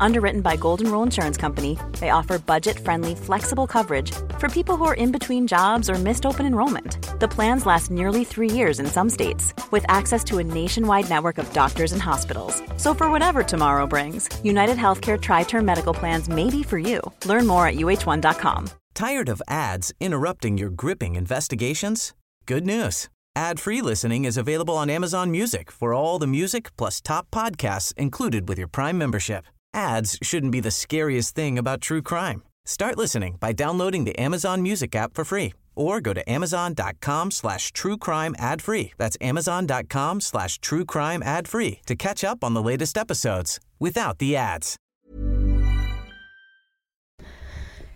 Underwritten by Golden Rule Insurance Company, they offer budget friendly, flexible coverage for people who are in between jobs or missed open enrollment. The plans last nearly three years in some states, with access to a nationwide network of doctors and hospitals. So, for whatever tomorrow brings, United Healthcare Tri Term Medical Plans may be for you. Learn more at uh1.com. Tired of ads interrupting your gripping investigations? Good news. Ad-free listening is available on Amazon Music for all the music plus top podcasts included with your Prime membership. Ads shouldn't be the scariest thing about true crime. Start listening by downloading the Amazon Music app for free or go to amazon.com slash true crime ad free. That's amazon.com slash true crime ad free to catch up on the latest episodes without the ads.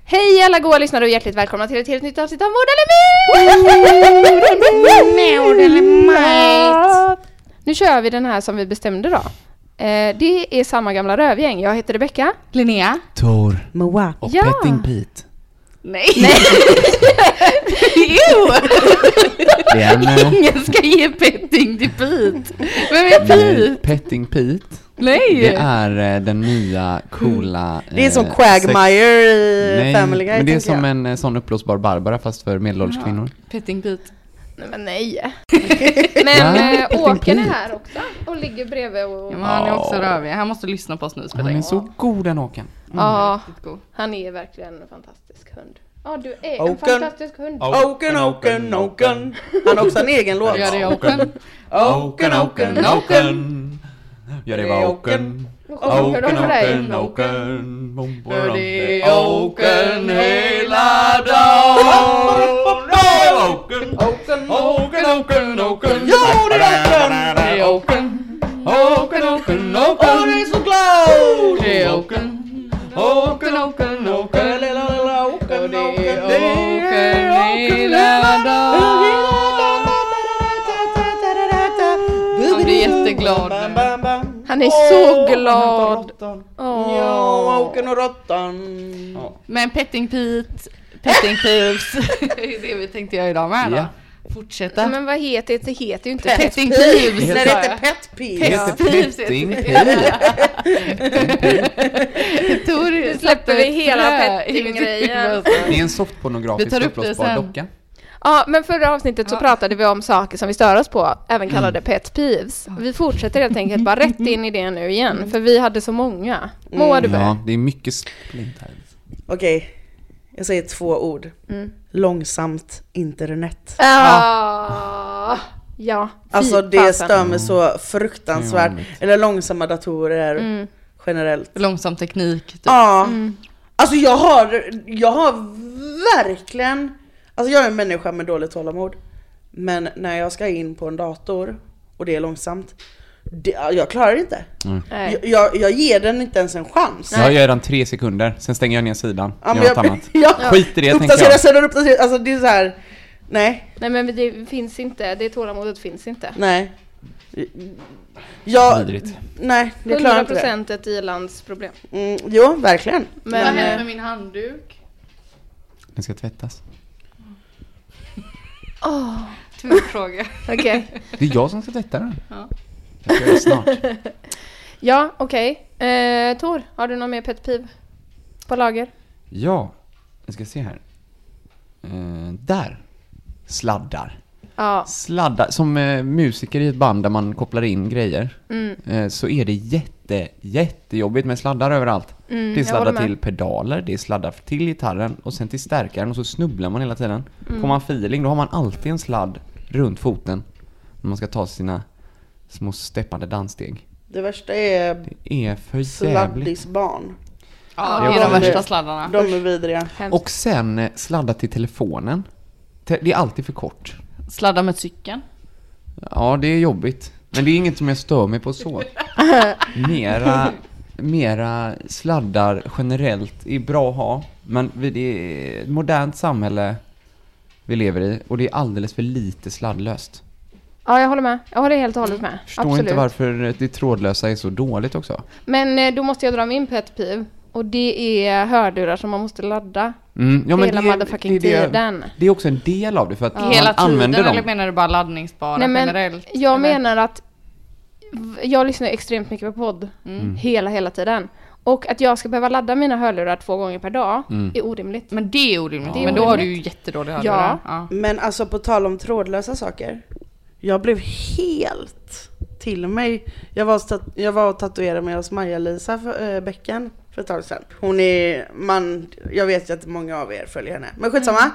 Hej alla goa lyssnare och hjärtligt välkomna till ett helt nytt avsnitt av Mord eller Mord! Nu kör vi den här som vi bestämde då. Eh, det är samma gamla rövgäng. Jag heter Rebecka. Linnea. Tor Moa. och Ja. Petting Pete. Nej. En, eh, Ingen ska ge petting till Pete. Vem är nej, Pete? Petting Pete. Nej. Det är eh, den nya coola... Det är som eh, Quagmire i sex- Nej, Family Guy men det är som jag. en eh, sån uppblåsbar Barbara fast för medelålders kvinnor. Petting Pete. Nej men nej. Men Ja, eh, Petting Åken är här också och ligger bredvid och... Ja, men han är också Ja. rövig. Han måste lyssna på oss nu och spela Han är så god den Håkan. Ja, Riktigt god. han är verkligen en fantastisk hund. Ja, du är en Åken. fantastisk hund. Oken, Oken, Oken. Han har också en egen låt. Gör det Åken? Oken, Oken, Oken. Ja, det var Oken. Hur sjunger de för dig? Oken. Bom, bom, För bom. det är Åken hela dagen. Oken. Oken, Oken, Oken, Oken. Ja, det är Oken. Det är Åken. Oken, Oken, Åh, Oken. det är så glad! Det är Åken. Åken, Åken, Åken. Lilla, lilla Och Oken, det är Oken. Åken hela dagen. Han blir jätteglad nu. Bam, bam, bam. Han är Åh, så glad. Åh. Ja, Oken och råttan. Men Petting Pete, Petting Peeves, det är det vi tänkte göra idag med då. Ja. Fortsätta. Men vad heter det? Det heter ju inte Petting Peeves. Peeves. Det heter. Pet Det Peeves. heter Peeves Petting heter Pete. Tor släpper vi hela petting-grejen. Det är en softpornografisk det uppblåsbar docka. Ja, men förra avsnittet så Ja. pratade vi om saker som vi stör oss på, även kallade pet peeves. Vi fortsätter helt enkelt bara rätt in i det nu igen, för vi hade så många. Moa, du börjar. Ja, det är mycket splint här. Okej, jag säger två ord. Mm. Långsamt internet. Ah, ja. fy Alltså det stör mig så fruktansvärt. Jobbigt. Eller långsamma datorer Mm. generellt. Långsam teknik. Typ. Ja. Alltså jag har, jag har verkligen, alltså jag är en människa med dåligt tålamod. Men när jag ska in på en dator och det är långsamt, det, jag klarar det inte. Nej. Jag, jag, jag ger den inte ens en chans. Jag gör den tre sekunder, sen stänger jag ner sidan. Ja, jag, annat. jag, Skit i det tänker jag. sidan, uppdatera, alltså det är så här. nej, Nej men det finns inte, det tålamodet finns inte. nej. Jag, Vidrigt. nej, det klarar inte det. 100% ett i-landsproblem. Mm, jo, verkligen. Vad Men, händer eh, med min handduk? Den ska tvättas. Tung fråga. okej. Det är jag som ska tvätta den. Ja. Jag ska det snart. Ja, okej. Eh, Tor, har du någon mer pet peeve på lager? Ja, jag ska se här. Eh, där. Sladdar. Ja. Sladdar. Som eh, musiker i ett band där man kopplar in grejer. Mm, Eh, så är det jätte, jättejobbigt med sladdar överallt. mm, Det är jag sladdar till pedaler, det är sladdar till gitarren och sen till stärkaren och så snubblar man hela tiden. Mm. Får man feeling då har man alltid en sladd runt foten när man ska ta sina små steppande danssteg. Det värsta är Det är för sladdisbarn. Ja, det är de värsta sladdarna. De är vidriga. Hemskt. Och sen eh, sladda till telefonen. Te- Det är alltid för kort. Sladda med cykeln. Ja, det är jobbigt. Men det är inget som jag stör mig på så. Mera, mera sladdar generellt är bra att ha. Men vi- det är ett modernt samhälle vi lever i och det är alldeles för lite sladdlöst. Ja, jag håller med. Jag håller helt och hållet med. Förstår Absolut. inte varför det trådlösa är så dåligt också. Men eh, då måste jag dra min pet peeve. Och det är hörlurar som man måste ladda Mm, ja, men hela det, motherfucking det, är det- tiden. Det är också en del av det för att man Hela tiden använder dem. eller menar du bara laddningsbara Nej, men generellt? jag eller? menar att jag lyssnar extremt mycket på podd. Mm. Hela, hela tiden. Och att jag ska behöva ladda mina hörlurar två gånger per dag Mm. är orimligt. Men det är orimligt. Är men då har du ju jättedåliga Ja. hörlurar. Ja. Men alltså på tal om trådlösa saker. Jag blev helt till mig. Jag var, jag var och tatuerade mig hos Maja-Lisa för, äh, Bäcken för ett tag sedan. Hon är, man, jag vet ju att många av er följer henne. Men skitsamma. Mm.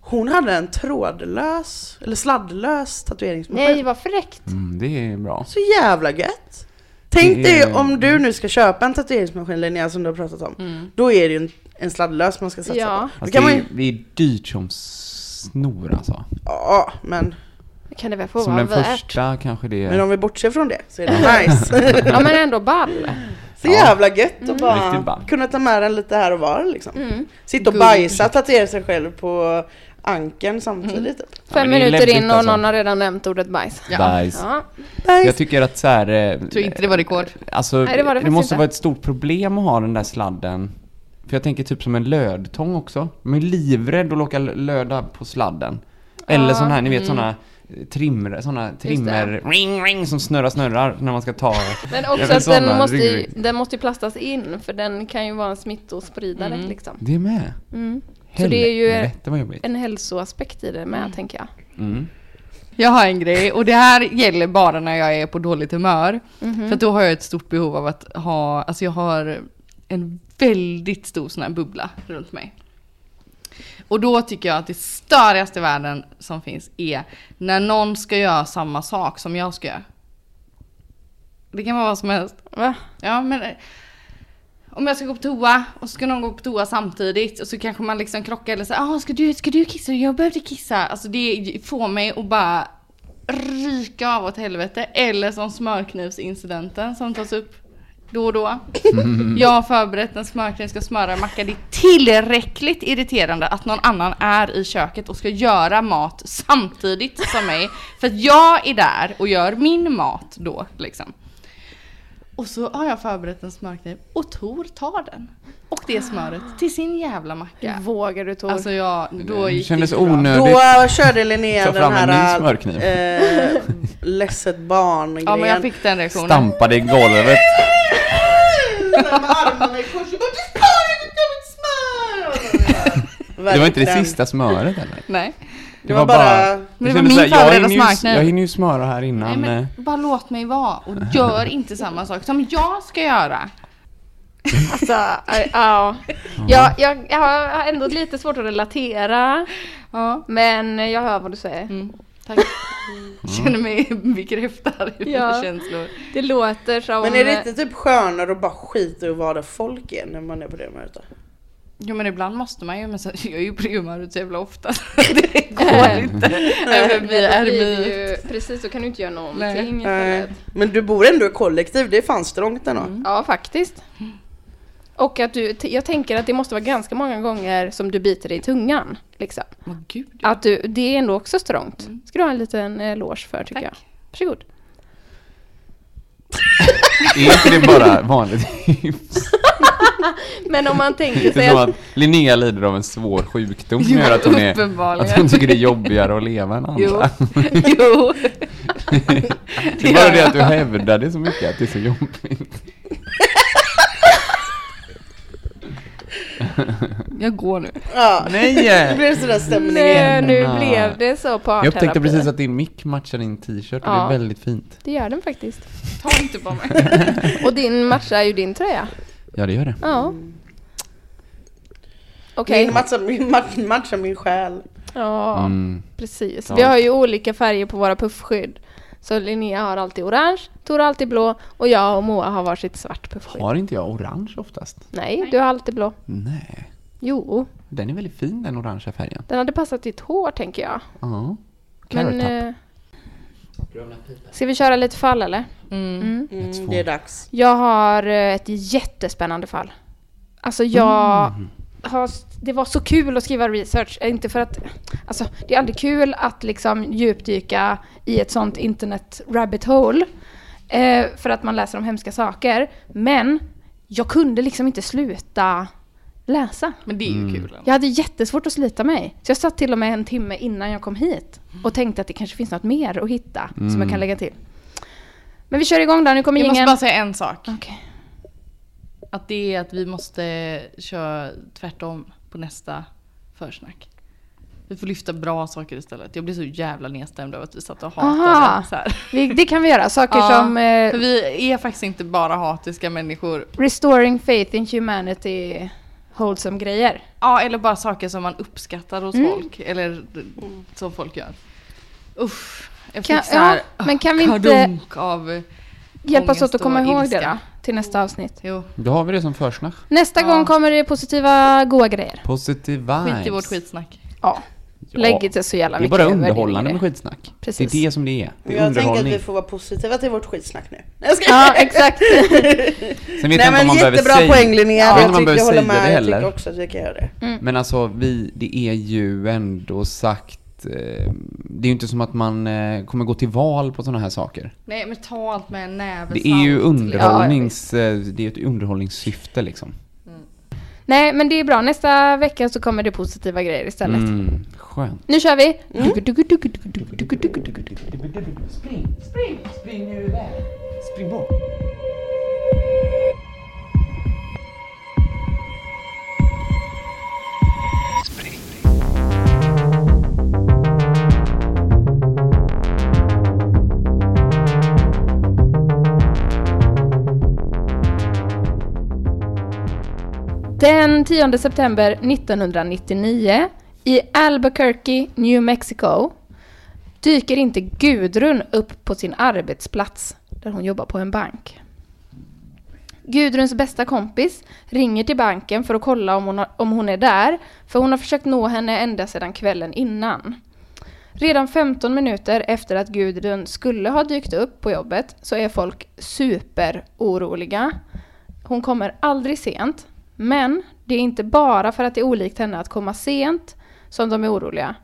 Hon hade en trådlös, eller sladdlös tatueringsmaskin. Nej, vad fräckt. Mm, det är bra. Så jävla gött! Tänk Det dig är- om du nu ska köpa en tatueringsmaskin Linnea som du har pratat om. Mm. Då är det ju en, en sladdlös man ska satsa Ja. på. Alltså, kan det, man är, ju, det är dyrt som snor alltså. ja, men, Kan det väl få Som vara den värt? första kanske det men är. om vi bortser från det så är det nice. Ja men ändå ball. Så Ja. jävla gött att bara Riktigt ball. kunna ta med den lite här och var liksom. Mm. Sitta och bajsa, tatuera sig själv på ankeln samtidigt. typ. Fem men det är minuter in och alltså. någon har redan nämnt ordet bajs. Ja. Bajs. Ja. Jag tycker att så här, eh, Tror inte det var rekord. Alltså, Nej, det var det faktiskt måste inte. vara ett stort problem att ha den där sladden. För jag tänker typ som en lödtång också. Man är livrädd att låka löda på sladden. Eller Ja, sån här, ni vet mm. såna trimmer, såna trimmer, ring ring som snurrar snurrar när man ska ta. Men också att den sådana måste, ju, ryggryck. den måste ju plastas in för den kan ju vara en smittospridare liksom. Det med. Mm. Så det är ju en hälsoaspekt i det med tänker jag. Mm. Jag har en grej och det här gäller bara när jag är på dåligt humör. Mhm. För att då har jag ett stort behov av att ha, alltså jag har en väldigt stor sån här bubbla runt mig. Och då tycker jag att det störigaste i världen som finns är när någon ska göra samma sak som jag ska göra. Det kan vara vad som helst. Va? Ja men om jag ska gå på toa och så ska någon gå på toa samtidigt och så kanske man liksom krockar eller så ah, ska du, ska du kissa? Jag behövde kissa. Alltså det får mig att bara ryka av åt helvete. Eller som smörknivsincidenten som tas upp då och då. Jag har förberett en smörkniv ska smöra en macka. Det är tillräckligt irriterande att någon annan är i köket och ska göra mat samtidigt som mig. För att jag är där och gör min mat då liksom. Och så har jag förberett en smörkniv och Tor tar den. Och det smöret till sin jävla macka. Hur vågar du Tor? Alltså jag, då Det gick kändes det inte bra. onödigt. Då körde Linnea Ta den här smörkniv. eh, ledset barn Ja men jag fick den reaktionen. Stampade i golvet. Med armarna i kors och bara "Du tar inte mitt smör!" Det var inte det sista smöret eller? Nej. Det var bara... Men det var min här, jag hinner ju- smörkniv. Jag hinner ju smöra här Nej innan. men eh, bara låt mig vara och gör inte samma sak som jag ska göra. Alltså, ja. Jag, jag, jag har ändå lite svårt att relatera, Ja. men jag hör vad du säger. Mm. Tack. Känner mig bekräftad i mina Ja. känslor. Det låter som... Men är det inte typ skönare att bara skita i att vara där folk är när man är på det humöret då? Jo men ibland måste man ju, men sen, jag är ju på det humöret så jävla ofta. det går inte. Även vi är det ju, Precis, då kan du inte göra någonting Nej. istället. Men du bor ändå i kollektiv, det är fan strångt ändå. Ja, faktiskt. Och att du, jag tänker att det måste vara ganska många gånger som du biter dig i tungan. Liksom. Åh gud. ja. Att du, det är ändå också strångt. ska du ha en liten eloge för tycker Tack. jag. Varsågod. Är inte det bara vanligt hyfs? Men om man tänker sig att... att Linnea lider av en svår sjukdom som Jo, gör att hon, är, att hon tycker det är jobbigare att leva än Jo. andra. jo. Det är bara det att du hävdar det så mycket, att det är så jobbigt. Jag går nu. Ja. Nej! Det blev sådär stämning Nej, igen. nu blev det så Jag upptäckte precis att din mick matchar din t-shirt och det Ja. är väldigt fint. Det gör den faktiskt. Ta inte på mig. Och din matchar ju din tröja. Ja, det gör det. Ja. Okej. Min matchar min, match, matchar min själ. Ja, Mm. precis. Ja. Vi har ju olika färger på våra puffskydd. Så Linnea har alltid orange, Tor har alltid blå och jag och Moa har varsitt svart puffskydd. Har inte jag orange oftast? Nej, du har alltid blå. Nej. Jo, Den är väldigt fin den orangea färgen. den hade passat ditt hår tänker jag. Ja. Men... Carrot top. Eh, ska vi köra lite fall eller? Mm. Mm. Mm, det är dags. Jag har eh, ett jättespännande fall. Alltså jag Mm. har, det var så kul att skriva research, Eh, inte för att, alltså det är aldrig kul att liksom djupdyka i ett sånt internet rabbit hole. Eh, för att man läser om hemska saker. Men jag kunde liksom inte sluta läsa. Men det är ju Mm. kul. Jag hade jättesvårt att slita mig. Så jag satt till och med en timme innan jag kom hit och tänkte att det kanske finns något mer att hitta som jag kan lägga till. Men vi kör igång då, nu kommer Jag måste bara säga en sak. Okej. Att det är att vi måste köra tvärtom på nästa försnack. Vi får lyfta bra saker istället. Jag blir så jävla nedstämd över att vi satt och hatade. Så här. Vi, det kan vi göra. Saker Ja, som eh, För vi är faktiskt inte bara hatiska människor. restoring faith in humanity, wholesome grejer. Ja, eller bara saker som man uppskattar hos Mm. folk. Eller som folk gör. Usch. Jag Kan- fick så här ja, men kan vi inte- av... Hjälpas åt att komma ihåg det då, till nästa avsnitt. Jo, Då har vi det som försnack. Nästa Ja. gång kommer det positiva, goa grejer. Positive vibes. skit i vårt skitsnack. Ja, Ja. lägg inte så jävla Det är mycket bara underhållande med skitsnack. Precis. Det är det som det är. Det är Jag tänker att vi får vara positiva till vårt skitsnack nu. Jag ska... Ja, exakt. Sen vet Nej jag inte om men man behöver jättebra säga... poäng Linnea, Jag vet jag, inte om man tycker, jag behöver håller säga med. det Jag tycker heller. också att vi kan göra det. Men alltså, vi, det är ju ändå sagt... Eh, det är ju inte som att man eh, kommer gå till val på sådana här saker. Nej men ta allt med en näve Det är ju underhållnings... eh, det är ett underhållningssyfte liksom. Nej, men det är bra. Nästa vecka så kommer det positiva grejer istället. Mm, skönt. Nu kör vi! Spring, spring, spring nu iväg. Spring bort. Den 10 september 1999 i Albuquerque, New Mexico dyker inte Gudrun upp på sin arbetsplats där hon jobbar på en bank. Gudruns bästa kompis ringer till banken för att kolla om hon, har, om hon är där, för hon har försökt nå henne ända sedan kvällen innan. Redan 15 minuter efter att Gudrun skulle ha dykt upp på jobbet så är folk superoroliga. Hon kommer aldrig sent, men det är inte bara för att det är olikt henne att komma sent som de är oroliga.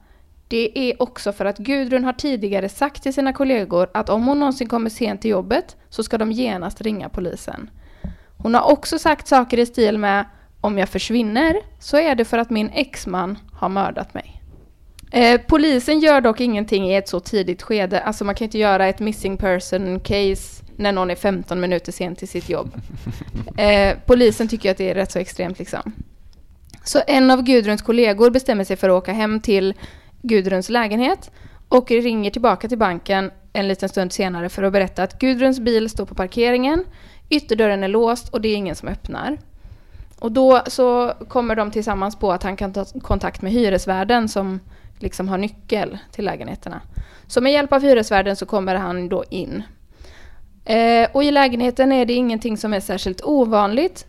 Det är också för att Gudrun har tidigare sagt till sina kollegor att om hon någonsin kommer sent till jobbet så ska de genast ringa polisen. Hon har också sagt saker i stil med om jag försvinner så är det för att min exman har mördat mig. Eh, polisen gör dock ingenting i ett så tidigt skede. Alltså man kan inte göra ett missing person case när någon är 15 minuter sen till sitt jobb. Eh, polisen tycker att det är rätt så extremt liksom. Så en av Gudruns kollegor bestämmer sig för att åka hem till Gudruns lägenhet och ringer tillbaka till banken en liten stund senare för att berätta att Gudruns bil står på parkeringen, ytterdörren är låst och det är ingen som öppnar. Och då så kommer de tillsammans på att han kan ta kontakt med hyresvärden som liksom har nyckel till lägenheterna. Så med hjälp av hyresvärden så kommer han då in. Eh, och i lägenheten är det ingenting som är särskilt ovanligt.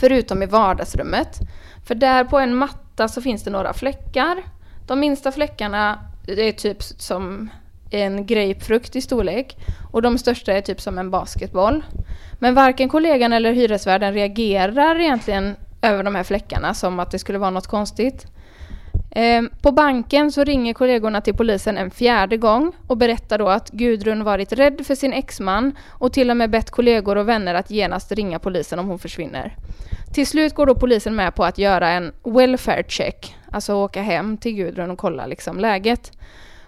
Förutom i vardagsrummet. För där på en matta så finns det några fläckar. De minsta fläckarna är typ som en grapefrukt i storlek. Och de största är typ som en basketboll. Men varken kollegan eller hyresvärden reagerar egentligen över de här fläckarna som att det skulle vara något konstigt. Ehm, på banken så ringer kollegorna till polisen en fjärde gång och berättar då att Gudrun varit rädd för sin exman och till och med bett kollegor och vänner att genast ringa polisen om hon försvinner. Till slut går då polisen med på att göra en welfare check, alltså åka hem till Gudrun och kolla liksom läget.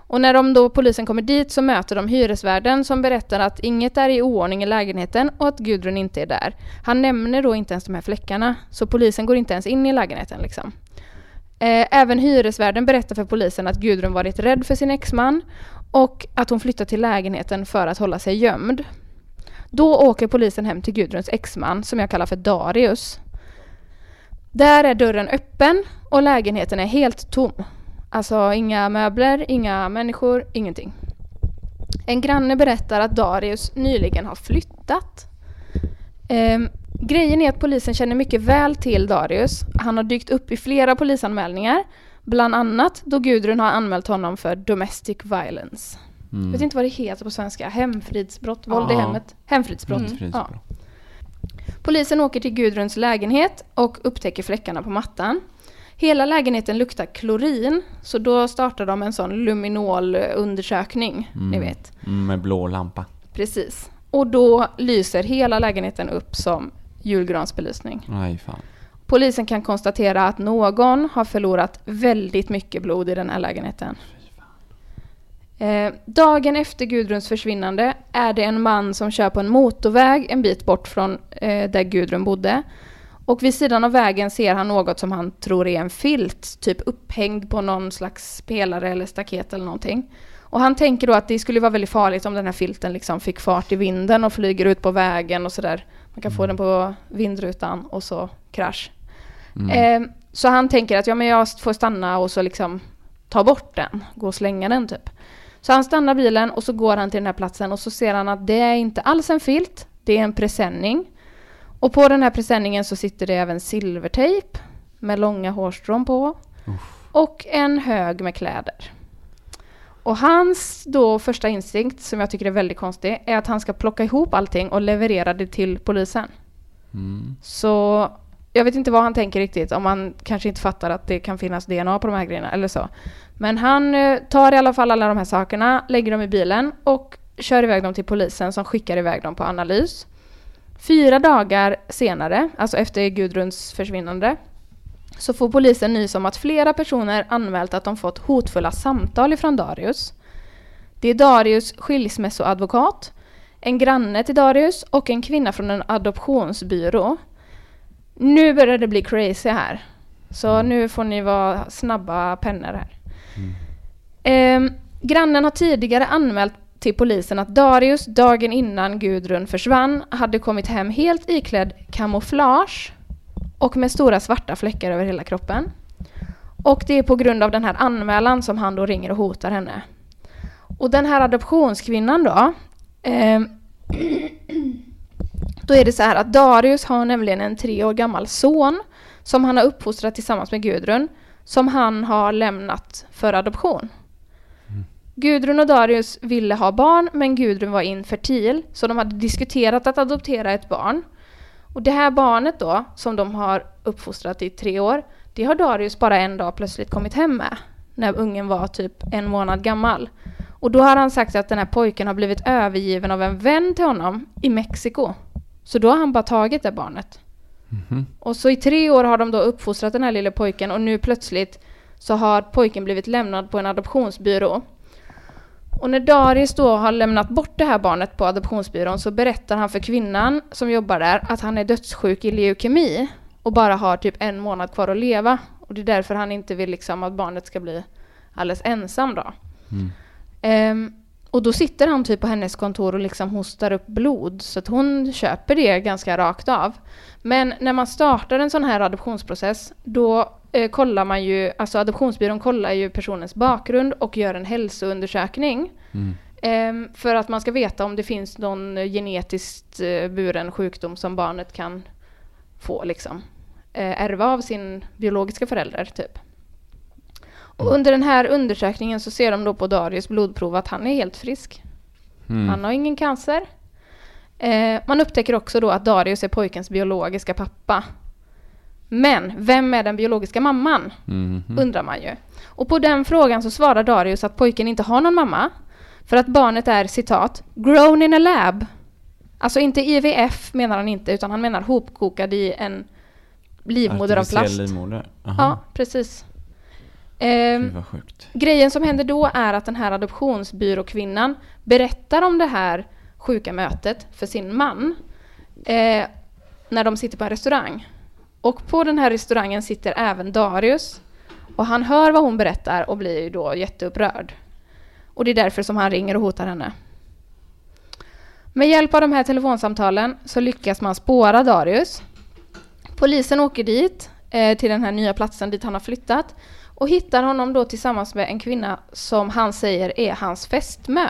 Och när de då polisen kommer dit så möter de hyresvärden som berättar att inget är i oordning i lägenheten och att Gudrun inte är där. Han nämner då inte ens de här fläckarna, så polisen går inte ens in i lägenheten liksom. Eh, Även hyresvärden berättar för polisen att Gudrun varit rädd för sin exman och att hon flyttat till lägenheten för att hålla sig gömd. Då åker polisen hem till Gudruns exman, som jag kallar för Darius. Där är dörren öppen och lägenheten är helt tom. Alltså inga möbler, inga människor, ingenting. En granne berättar att Darius nyligen har flyttat. Ehm, grejen är att polisen känner mycket väl till Darius. Han har dykt upp i flera polisanmälningar. Bland annat då Gudrun har anmält honom för domestic violence. Jag vet inte vad det heter på svenska. Hemfridsbrott, våld i hemmet. Hemfridsbrott. Mm. Ja. Polisen åker till Gudruns lägenhet och upptäcker fläckarna på mattan. Hela lägenheten luktar klorin, så då startar de en sån luminol undersökning, ni vet. Mm, med blå lampa. Precis. Och då lyser hela lägenheten upp som julgransbelysning. Nej, fan. Polisen kan konstatera att någon har förlorat väldigt mycket blod i den här lägenheten. Eh, dagen efter Gudruns försvinnande är det en man som kör på en motorväg en bit bort från eh, där Gudrun bodde. Och vid sidan av vägen ser han något som han tror är en filt, typ upphängd på någon slags pelare eller staket eller någonting. Och han tänker då att det skulle vara väldigt farligt om den här filten liksom fick fart i vinden och flyger ut på vägen och sådär. Man kan få den på vindrutan och så krasch. Eh, så han tänker att ja, men jag får stanna och så liksom ta bort den, gå och slänga den typ. Så han stannar bilen och så går han till den här platsen och så ser han att det är inte alls en filt, det är en presenning. Och på den här presenningen så sitter det även silvertejp med långa hårstrån på. Och en hög med kläder. Och hans då första instinkt, som jag tycker är väldigt konstig, är att han ska plocka ihop allting och leverera det till polisen. Så jag vet inte vad han tänker riktigt, om han kanske inte fattar att det kan finnas DNA på de här grejerna eller så. Men han eh, tar i alla fall alla de här sakerna, lägger dem i bilen och kör iväg dem till polisen som skickar iväg dem på analys. Fyra dagar senare, alltså efter Gudruns försvinnande, så får polisen nys om att flera personer anmält att de fått hotfulla samtal ifrån Darius. Det är Darius skilsmässoadvokat, en granne till Darius och en kvinna från en adoptionsbyrå. Nu börjar det bli crazy här. Så nu får ni vara snabba pennor här. Ehm, grannen har tidigare anmält till polisen att Darius dagen innan Gudrun försvann hade kommit hem helt iklädd kamouflage och med stora svarta fläckar över hela kroppen. Och det är på grund av den här anmälan som han då ringer och hotar henne. Och den här adoptionskvinnan då, ehm, då är det så här att Darius har nämligen en tre år gammal son som han har uppfostrat tillsammans med Gudrun, som han har lämnat för adoption. Gudrun och Darius ville ha barn, men Gudrun var infertil, så de hade diskuterat att adoptera ett barn. Och det här barnet då, som de har uppfostrat i tre år, det har Darius bara en dag plötsligt kommit hem med, när ungen var typ en månad gammal. Och då har han sagt att den här pojken har blivit övergiven av en vän till honom i Mexiko. Så då har han bara tagit det barnet. Och så i tre år har de då uppfostrat den här lilla pojken och nu plötsligt så har pojken blivit lämnad på en adoptionsbyrå. Och när Darius då har lämnat bort det här barnet på adoptionsbyrån så berättar han för kvinnan som jobbar där att han är dödssjuk i leukemi och bara har typ en månad kvar att leva. Och det är därför han inte vill liksom att barnet ska bli alldeles ensam då. Ehm, och då sitter han typ på hennes kontor och liksom hostar upp blod så att hon köper det ganska rakt av. Men när man startar en sån här adoptionsprocess då eh, kollar man ju, alltså adoptionsbyrån kollar ju personens bakgrund och gör en hälsoundersökning. Ehm, för att man ska veta om det finns någon genetiskt eh, buren sjukdom som barnet kan få liksom. Eh, ärva av sin biologiska förälder typ. Och under den här undersökningen så ser de då på Darius blodprov att han är helt frisk. Han har ingen cancer. Eh, man upptäcker också då att Darius är pojkens biologiska pappa. Men vem är den biologiska mamman? Undrar man ju. Och på den frågan så svarar Darius att pojken inte har någon mamma. För att barnet är citat “grown in a lab”. Alltså inte IVF menar han inte, utan han menar hopkokad i en livmoder av plast. livmoder? Aha. Ja, precis. Ehm. Grejen som händer då är att den här adoptionsbyråkvinnan berättar om det här sjuka mötet för sin man eh, när de sitter på en restaurang. Och på den här restaurangen sitter även Darius och han hör vad hon berättar och blir ju då jätteupprörd. Och det är därför som han ringer och hotar henne. Med hjälp av de här telefonsamtalen så lyckas man spåra Darius. Polisen åker dit, eh, till den här nya platsen dit han har flyttat och hittar honom då tillsammans med en kvinna som han säger är hans fästmö.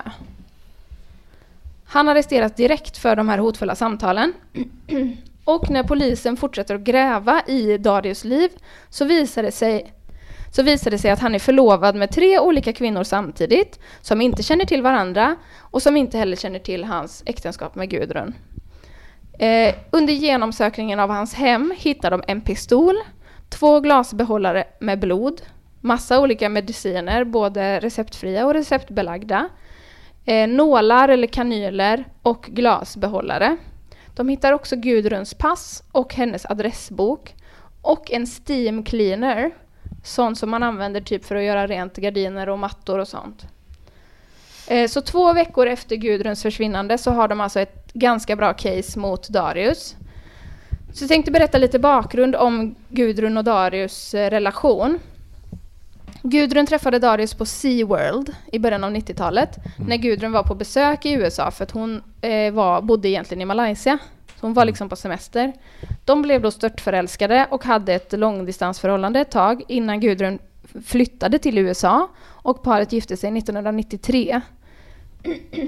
Han arresteras direkt för de här hotfulla samtalen. Och när polisen fortsätter att gräva i Darius liv så visar det sig så visar det sig att han är förlovad med tre olika kvinnor samtidigt som inte känner till varandra och som inte heller känner till hans äktenskap med Gudrun. Eh, under genomsökningen av hans hem hittar de en pistol, två glasbehållare med blod, massa olika mediciner, både receptfria och receptbelagda, eh, nålar eller kanyler och glasbehållare. De hittar också Gudruns pass och hennes adressbok och en steam cleaner, sånt som man använder typ för att göra rent gardiner och mattor och sånt. Eh, så två veckor efter Gudruns försvinnande så har de alltså ett ganska bra case mot Darius. Så jag tänkte berätta lite bakgrund om Gudrun och Darius eh, relation. Gudrun träffade Darius på SeaWorld i början av 90-talet när Gudrun var på besök i USA för att hon eh, var, bodde egentligen i Malaysia. Så hon var liksom på semester. De blev då störtförälskade och hade ett långdistansförhållande ett tag innan Gudrun flyttade till USA och paret gifte sig 1993.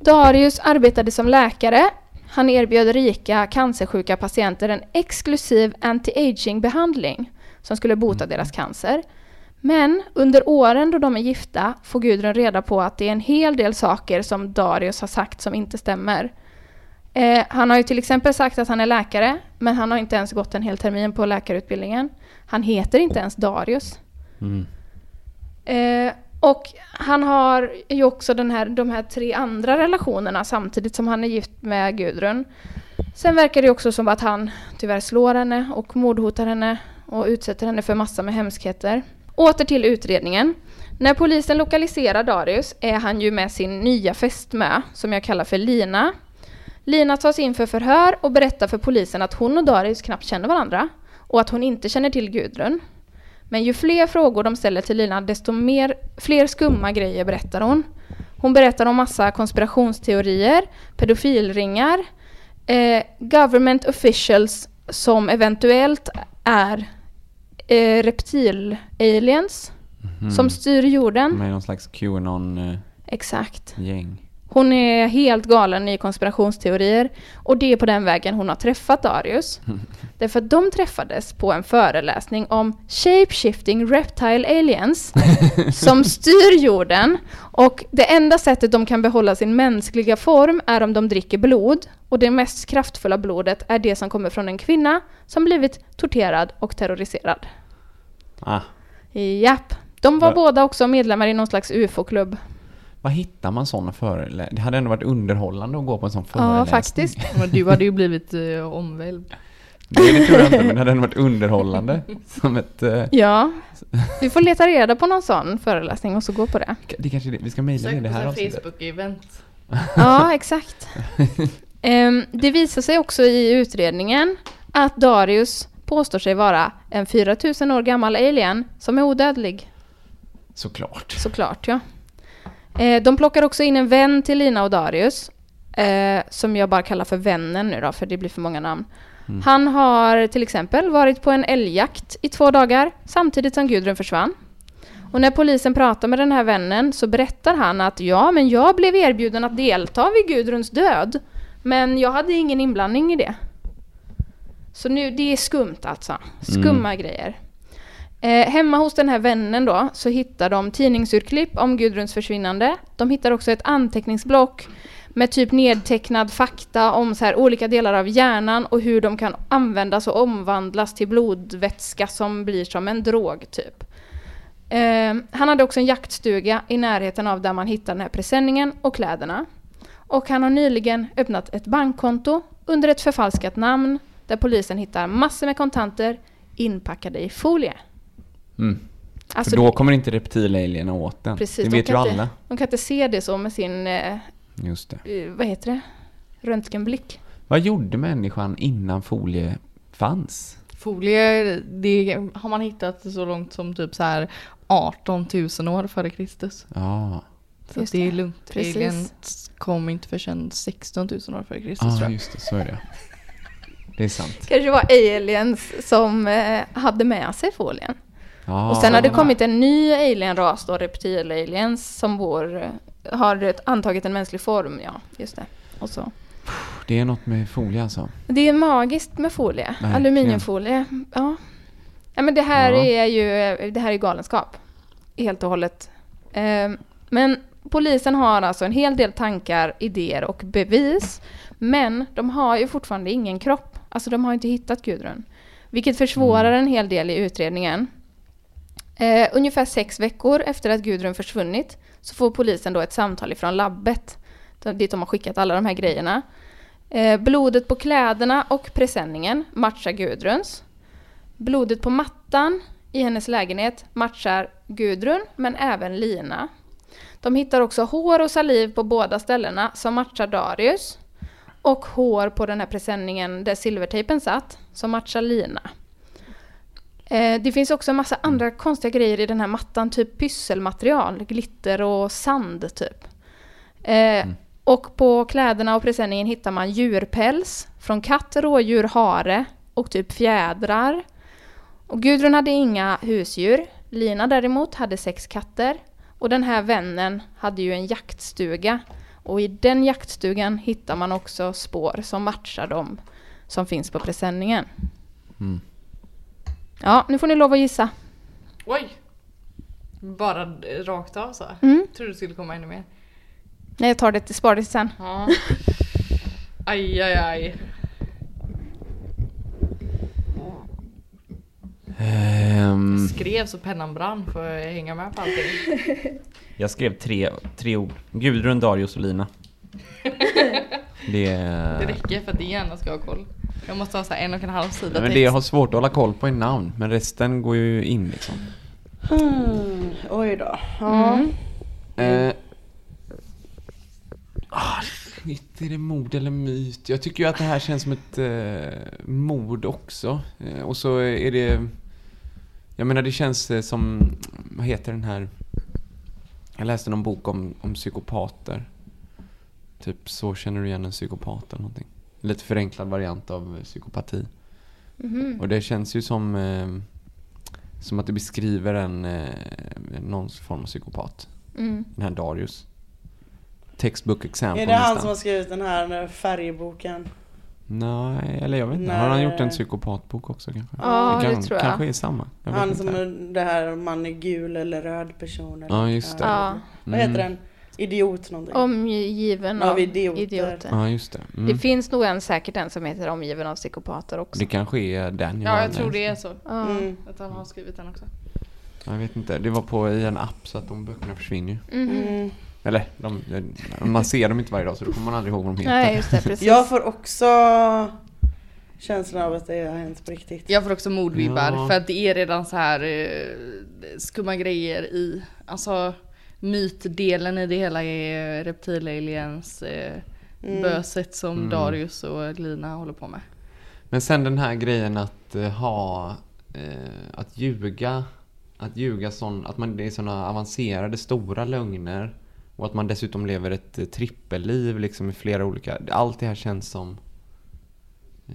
Darius arbetade som läkare. Han erbjöd rika cancersjuka patienter en exklusiv anti-aging-behandling som skulle bota deras cancer. Men under åren då de är gifta får Gudrun reda på att det är en hel del saker som Darius har sagt som inte stämmer. Eh, han har ju till exempel sagt att han är läkare, men han har inte ens gått en hel termin på läkarutbildningen. Han heter inte ens Darius. Mm. Eh, och han har ju också den här, de här tre andra relationerna samtidigt som han är gift med Gudrun. Sen verkar det också som att han tyvärr slår henne och mordhotar henne och utsätter henne för massa med hemskheter. Åter till utredningen. När polisen lokaliserar Darius är han ju med sin nya fästmö, som jag kallar för Lina. Lina tas in för förhör och berättar för polisen att hon och Darius knappt känner varandra och att hon inte känner till Gudrun. Men ju fler frågor de ställer till Lina, desto mer, fler skumma grejer berättar hon. Hon berättar om massa konspirationsteorier, pedofilringar, eh, government officials som eventuellt är eh, reptil-aliens som styr jorden. Med någon slags Qanon-gäng. Exakt. Hon är helt galen i konspirationsteorier och det är på den vägen hon har träffat Darius. Därför att de träffades på en föreläsning om shape-shifting reptile aliens som styr jorden och det enda sättet de kan behålla sin mänskliga form är om de dricker blod och det mest kraftfulla blodet är det som kommer från en kvinna som blivit torterad och terroriserad. Ah, Japp. De var Va- båda också medlemmar i någon slags ufo-klubb. Vad hittar man sådana föreläsningar? Det hade ändå varit underhållande att gå på en sån Ja, föreläsning. faktiskt. Men du hade ju blivit uh, omvälvd. Nej, det tror jag inte, men det hade ändå varit underhållande. Som ett... eh, Ja, vi får leta reda på någon sån föreläsning och så gå på det. det kanske det. Vi ska mejla det här avsnittet. Facebook-event. Ja, exakt. Ehm, det visar sig också i utredningen att Darius påstår sig vara en 4000 år gammal alien som är odödlig. Såklart. Såklart, ja. Eh, de plockar också in en vän till Lina och Darius, eh, som jag bara kallar för vännen nu då, för det blir för många namn. Han har till exempel varit på en älgjakt i två dagar, samtidigt som Gudrun försvann. Och när polisen pratar med den här vännen så berättar han att ja, men jag blev erbjuden att delta vid Gudruns död, men jag hade ingen inblandning i det. Så nu, det är skumt alltså. Skumma grejer. Eh, hemma hos den här vännen då så hittar de tidningsurklipp om Gudruns försvinnande. De hittar också ett anteckningsblock med typ nedtecknad fakta om så här olika delar av hjärnan och hur de kan användas och omvandlas till blodvätska som blir som en drog typ. Eh, han hade också en jaktstuga i närheten av där man hittar den här presenningen och kläderna. Och han har nyligen öppnat ett bankkonto under ett förfalskat namn där polisen hittar massor med kontanter inpackade i folie. Mm. Alltså, För då kommer inte reptilalierna åt den. Precis, det de vet ju kan alla. Inte, de kan inte se det så med sin, eh, Just det. eh, vad heter det, röntgenblick. Vad gjorde människan innan folie fanns? Folie, det har man hittat så långt som typ så här 18 000 år före Kristus. Ja, Så att det är det. lugnt. Precis. Regeln kom inte förrän 16 000 år före Kristus ah, tror jag. just det. Så är det. Det är sant. Kanske var aliens som eh, hade med sig folien. Ja, och sen har det kommit en ny alienras då, reptil-aliens, som vår, har antagit en mänsklig form. Ja, just det. Och så. Det är något med folie alltså. Det är magiskt med folie. Verkligen. Aluminiumfolie. Ja. ja, men det här Ja. är ju det här är galenskap. Helt och hållet. Eh, men polisen har alltså en hel del tankar, idéer och bevis. Men de har ju fortfarande ingen kropp. Alltså de har inte hittat Gudrun. Vilket försvårar en hel del i utredningen. Eh, ungefär sex veckor efter att Gudrun försvunnit så får polisen då ett samtal ifrån labbet dit de har skickat alla de här grejerna. Eh, blodet på kläderna och presenningen matchar Gudruns. Blodet på mattan i hennes lägenhet matchar Gudrun, men även Lina. De hittar också hår och saliv på båda ställena som matchar Darius. Och hår på den här presenningen där silvertejpen satt, som matchar Lina. Eh, det finns också en massa andra konstiga grejer i den här mattan, typ pysselmaterial, glitter och sand typ. Eh, Och på kläderna och presenningen hittar man djurpäls från katt, rådjur, hare och typ fjädrar. Och Gudrun hade inga husdjur. Lina däremot hade sex katter. Och den här vännen hade ju en jaktstuga. Och i den jaktstugan hittar man också spår som matchar dem som finns på presenningen. Mm. Ja, nu får ni lov att gissa. Oj! Bara rakt av så? Mm. Tror du skulle komma ännu mer. Nej, jag tar det till spar det till sen. Ja. Aj, aj, aj. Ehm, Skrev så pennan brann för att hänga med på allting. Jag skrev tre, tre ord. Gudrun, Darius och Lina. Det, Det räcker för att din hjärna ska ha koll. Jag måste ha så här en och en halv sida men text. det jag har svårt att hålla koll på är namn, men resten går ju in liksom. Hmm, oj då. Ja. Mm. Eh, ah, shit, är det mord eller myt? Jag tycker ju att det här känns som ett eh, mord också. Eh, och så är det... Jag menar det känns eh, som... Vad heter den här... Jag läste någon bok om, om psykopater. Typ Så känner du igen en psykopat eller någonting. Lite förenklad variant av psykopati. Mhm. Och det känns ju som... Eh, som att det beskriver en... Eh, någon form av psykopat. Mm. Den här Darius. Textbook example Är det han nästan. som har skrivit den här färgboken? Nej, eller jag vet inte. Har han gjort en psykopatbok också kanske? Ja, det kan, tror jag. Kanske är samma. Jag Han inte. som är det här man är gul eller röd person. Eller Ja, just det. Ja. Vad heter Mm. den? Idiot någonting. Omgiven Av av idioter. idioter. Ja, just det. Mm. Det finns nog en säkert en som heter Omgiven av psykopater också. Det kanske är den Ja, jag tror det är så. Mm. Att han har skrivit den också. Jag vet inte. Det var på i en app så att de böckerna försvinner ju. Mhm. Mm. Eller, de, man ser dem inte varje dag så då kommer man aldrig ihåg vad de heter. Nej, just det, precis. Jag får också känslan av att det har hänt på riktigt. Jag får också mordvibbar Ja. för att det är redan så här eh, skumma grejer i, alltså mytdelen i det hela är reptilaliens eh, Mm. böset som Mm. Darius och Lina håller på med. Men sen den här grejen att eh, ha, eh, att ljuga, att ljuga sån, att man, det är såna avancerade stora lögner. Och att man dessutom lever ett eh, trippelliv liksom i flera olika, allt det här känns som eh,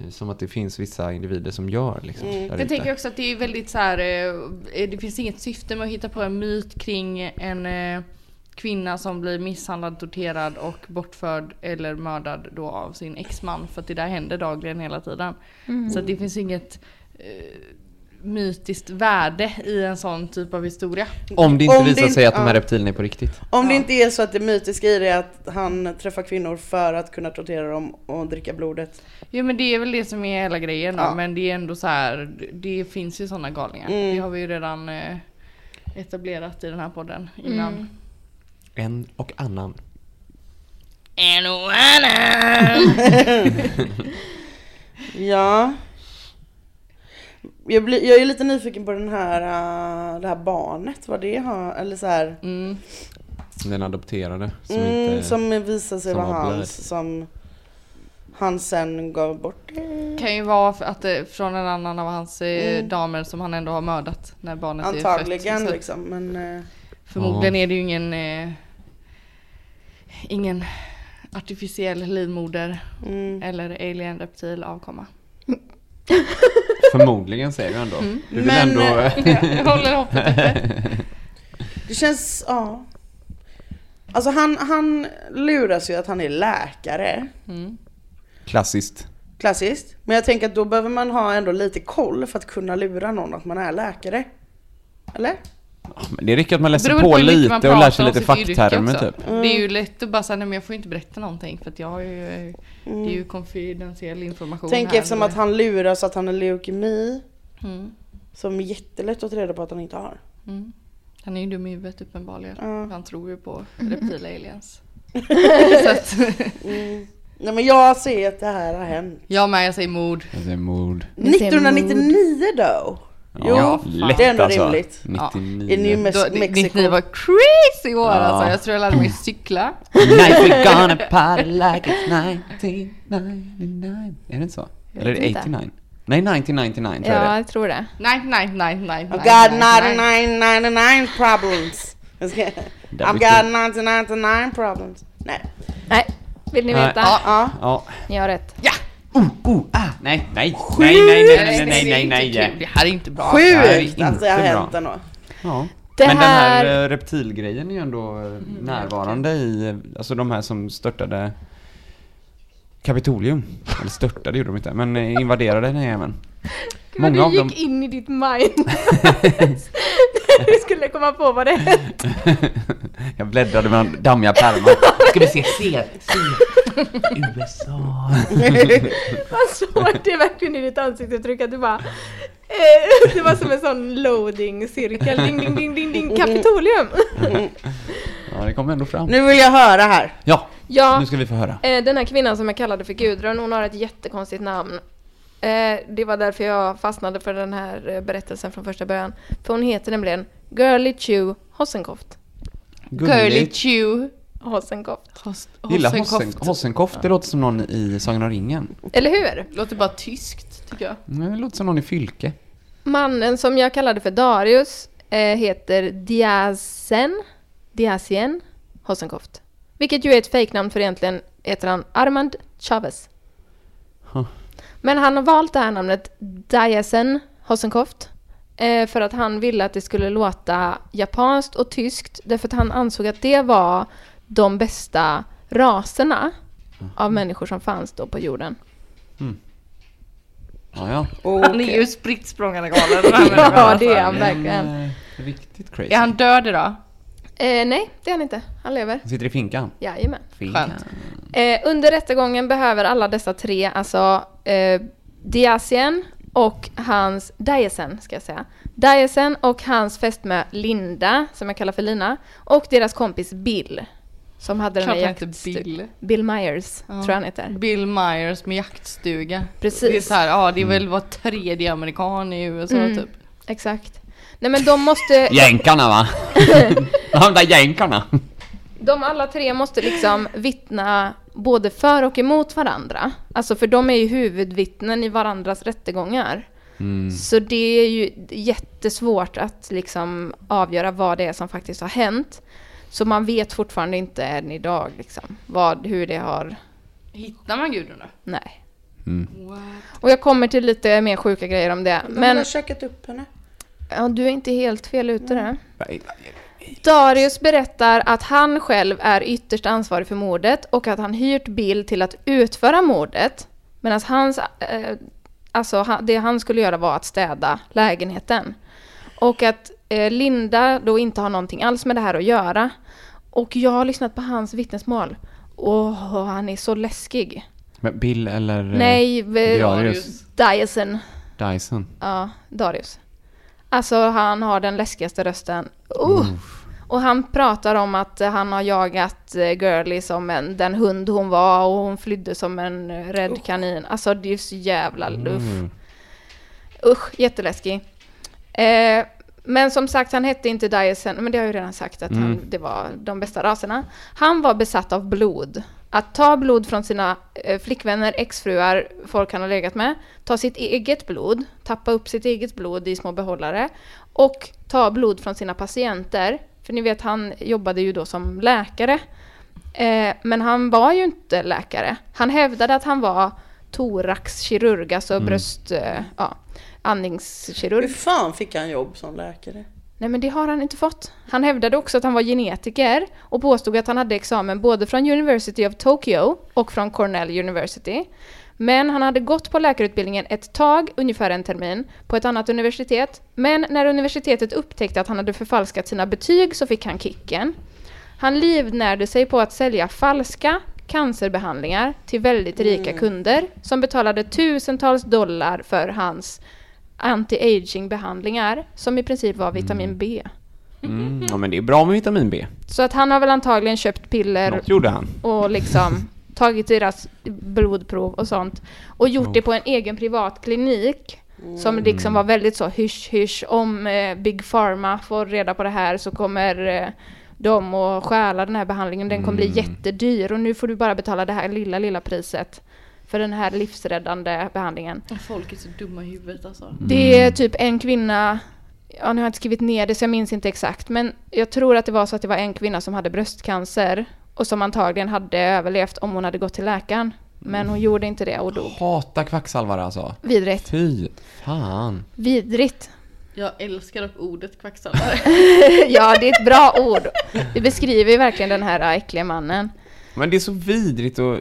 som att det finns vissa individer som gör liksom. Mm. Jag tänker också att det är väldigt så här, eh, det finns inget syfte med att hitta på en myt kring en eh, kvinna som blir misshandlad, torterad och bortförd eller mördad då av sin exman. För att det där händer dagligen hela tiden. Så att det finns inget eh, mytiskt värde i en sån typ av historia. Om det inte Om det visar inte- sig att de här ja. reptilerna är på riktigt. Om det Ja. inte är så att det mytiska i det är att han träffar kvinnor för att kunna tortera dem och dricka blodet. Jo men det är väl det som är hela grejen då. Ja. Men det är ändå så här, det finns ju sådana galningar. Mm. Det har vi ju redan eh, etablerat i den här podden innan. Mm. En och annan. En och annan! Ja. Jag, blir, jag är lite nyfiken på den här, äh, det här barnet, vad det har, eller så här, Mm. Den adopterade. Som mm, inte... som visar sig vara har blöd. hans, som han sen gav bort. Kan ju vara att det, från en annan av hans eh, Mm. damer som han ändå har mördat när barnet är fött. Antagligen att liksom, men äh, Förmodligen är det ju ingen eh, Ingen artificiell livmoder mm. eller alien reptil avkomma. Förmodligen säger du ändå. Mm. Du vill Men, ändå... Jag håller hoppet uppe. det känns, ja. Alltså han, han luras ju att han är läkare. Mm. Klassiskt. Klassiskt. Men jag tänker att då behöver man ha ändå lite koll för att kunna lura någon att man är läkare. Eller? Men det räcker att man läser på man lite och lär sig lite facktermer typ. Det är ju lätt att bara säga nej men jag får inte berätta någonting för att jag har ju Det är ju konfidentiell information Tänk här, eftersom eller? att han luras att han har leukemi. mm. Som är jättelätt att ta reda på att han inte har. Han är ju dum i huvudet uppenbarligen. Ja. Han tror ju på reptila aliens. att, Nej men jag ser att det här har hänt. jag med, jag säger mord. Det är mord. Vi ser 1999 då? Jo, Ja, lätt det är ändå alltså. rimligt. 99. I New Då, Mexico. 99 var crazy år Ja. alltså. Jag tror jag lärde mig cykla. Night we gonna party like it's 1999. Är det inte så? Eller är det inte. 89? Nej, 1999 tror jag Ja, jag tror det. Nej, nej, nej, nej. I've got 99 problems. I've got 99 problems. Nej. Nej, vill ni veta? Ja. Ja. Ja. Ni har rätt. Ja! Oh, oh, ah, nej, nej, nej, nej, nej, nej, nej, nej, nej, Det här är inte bra. Nej, det är Sjukt att det har hänt ändå. Ja. Det Men den här här- eh, reptilgrejen är ju ändå eh, närvarande i, alltså de här som störtade Kapitolium. Eller störtade gjorde de inte, men eh, invaderade den här jäveln. Men Många av du dem... gick in i ditt mind. du skulle komma på vad det hette. Jag bläddrade mellan dammiga pärmar. Ska vi se, se, se. USA. Man såg det verkligen i ditt ansiktsuttryck att du bara... Eh, det var som en sån loading-cirkel. Ding, ding, ding, ding, ding. Kapitolium. Ja, det kom ändå fram. Nu vill jag höra här. Ja, Ja, nu ska vi få höra. eh, den här kvinnan som jag kallade för Gudrun, hon har ett jättekonstigt namn. Eh, det var därför jag fastnade för den här eh, berättelsen från första början. För hon heter nämligen Girly Chew Hossenkoft. Girly Chew. Hossenkoft. Host, Gillar Hossenkoft. Hossen, Hossenkoft, det låter som någon i Sagan om ringen. Eller hur? Låter bara tyskt tycker jag. Nej, Det låter som någon i Fylke. Mannen som jag kallade för Darius eh, heter Diazen, Diazien Hossenkoft. Vilket ju är ett fejknamn för egentligen heter han Armand Chavez. Huh. Men han har valt det här namnet Diazen Hossenkoft eh, för att han ville att det skulle låta japanskt och tyskt därför att han ansåg att det var de bästa raserna av människor som fanns då på jorden. Ja, ja. Han är ju spritt språngande galen Ja, det är han Men, verkligen. eh, Riktigt crazy. Är han död idag? Eh, nej, det är han inte. Han lever. Han sitter i finkan. Jajamän. Finkan. Skönt. Eh, under rättegången behöver alla dessa tre, alltså eh, Diazien och hans, Diasen ska jag säga, Diasen och hans fästmö Linda, som jag kallar för Lina, och deras kompis Bill, som hade den Klart här han heter jaktstu- Bill. Bill Myers, Ja. tror jag han heter. Bill Myers med jaktstuga. Precis. Det är så här, ja det är väl var tredje amerikan i USA Mm. typ. Exakt. Nej men de måste, Jänkarna va? De där jänkarna. de alla tre måste liksom vittna både för och emot varandra. Alltså för de är ju huvudvittnen i varandras rättegångar. Mm. Så det är ju jättesvårt att liksom avgöra vad det är som faktiskt har hänt. Så man vet fortfarande inte än idag liksom, vad, hur det har... Hittar man Gudrun då? Nej. Mm. Och jag kommer till lite mer sjuka grejer om det. Men... Men har käkat upp henne. ja, du är inte helt fel ute där. Darius berättar att han själv är ytterst ansvarig för mordet och att han hyrt Bill till att utföra mordet. Medan hans, eh, alltså det han skulle göra var att städa lägenheten. Och att eh, Linda då inte har någonting alls med det här att göra. Och jag har lyssnat på hans vittnesmål. Och han är så läskig. Men Bill eller eh, Nej, v- Darius Dyson. Dyson? Ja, Darius. Alltså han har den läskigaste rösten. Uh. Och han pratar om att han har jagat eh, Girlie som en, den hund hon var och hon flydde som en eh, rädd kanin. Alltså det är så jävla luff. Mm. Usch, jätteläskig. Eh, men som sagt, han hette inte Dyson, men det har jag ju redan sagt att han, det var de bästa raserna. Han var besatt av blod. Att ta blod från sina eh, flickvänner, exfruar, folk han har legat med, ta sitt eget blod, tappa upp sitt eget blod i små behållare och ta blod från sina patienter. För ni vet, han jobbade ju då som läkare. Eh, men han var ju inte läkare. Han hävdade att han var thoraxkirurg, alltså bröst... Eh, ja, andningskirurg. Hur fan fick han jobb som läkare? Nej men det har han inte fått. Han hävdade också att han var genetiker och påstod att han hade examen både från University of Tokyo och från Cornell University. Men han hade gått på läkarutbildningen ett tag, ungefär en termin, på ett annat universitet. Men när universitetet upptäckte att han hade förfalskat sina betyg så fick han kicken. Han livnärde sig på att sälja falska cancerbehandlingar till väldigt rika kunder som betalade tusentals dollar för hans anti-aging behandlingar som i princip var vitamin B. Mm. Ja men det är bra med vitamin B. Så att han har väl antagligen köpt piller Något gjorde han. och liksom tagit deras blodprov och sånt och gjort det på en egen privat klinik som liksom var väldigt så hysch hysch om eh, Big Pharma får reda på det här så kommer eh, de att stjäla den här behandlingen, den kommer bli jättedyr och nu får du bara betala det här lilla, lilla priset för den här livsräddande behandlingen. Folk är så dumma i huvudet alltså. Det är typ en kvinna, ja nu har jag inte skrivit ner det så jag minns inte exakt, men jag tror att det var så att det var en kvinna som hade bröstcancer och som antagligen hade överlevt om hon hade gått till läkaren. Men hon gjorde inte det och dog. Hata kvacksalvare alltså. Vidrigt. Fy fan. Vidrigt. Jag älskar dock ordet kvacksalvare. ja, det är ett bra ord. Det beskriver ju verkligen den här äckliga mannen. Men det är så vidrigt att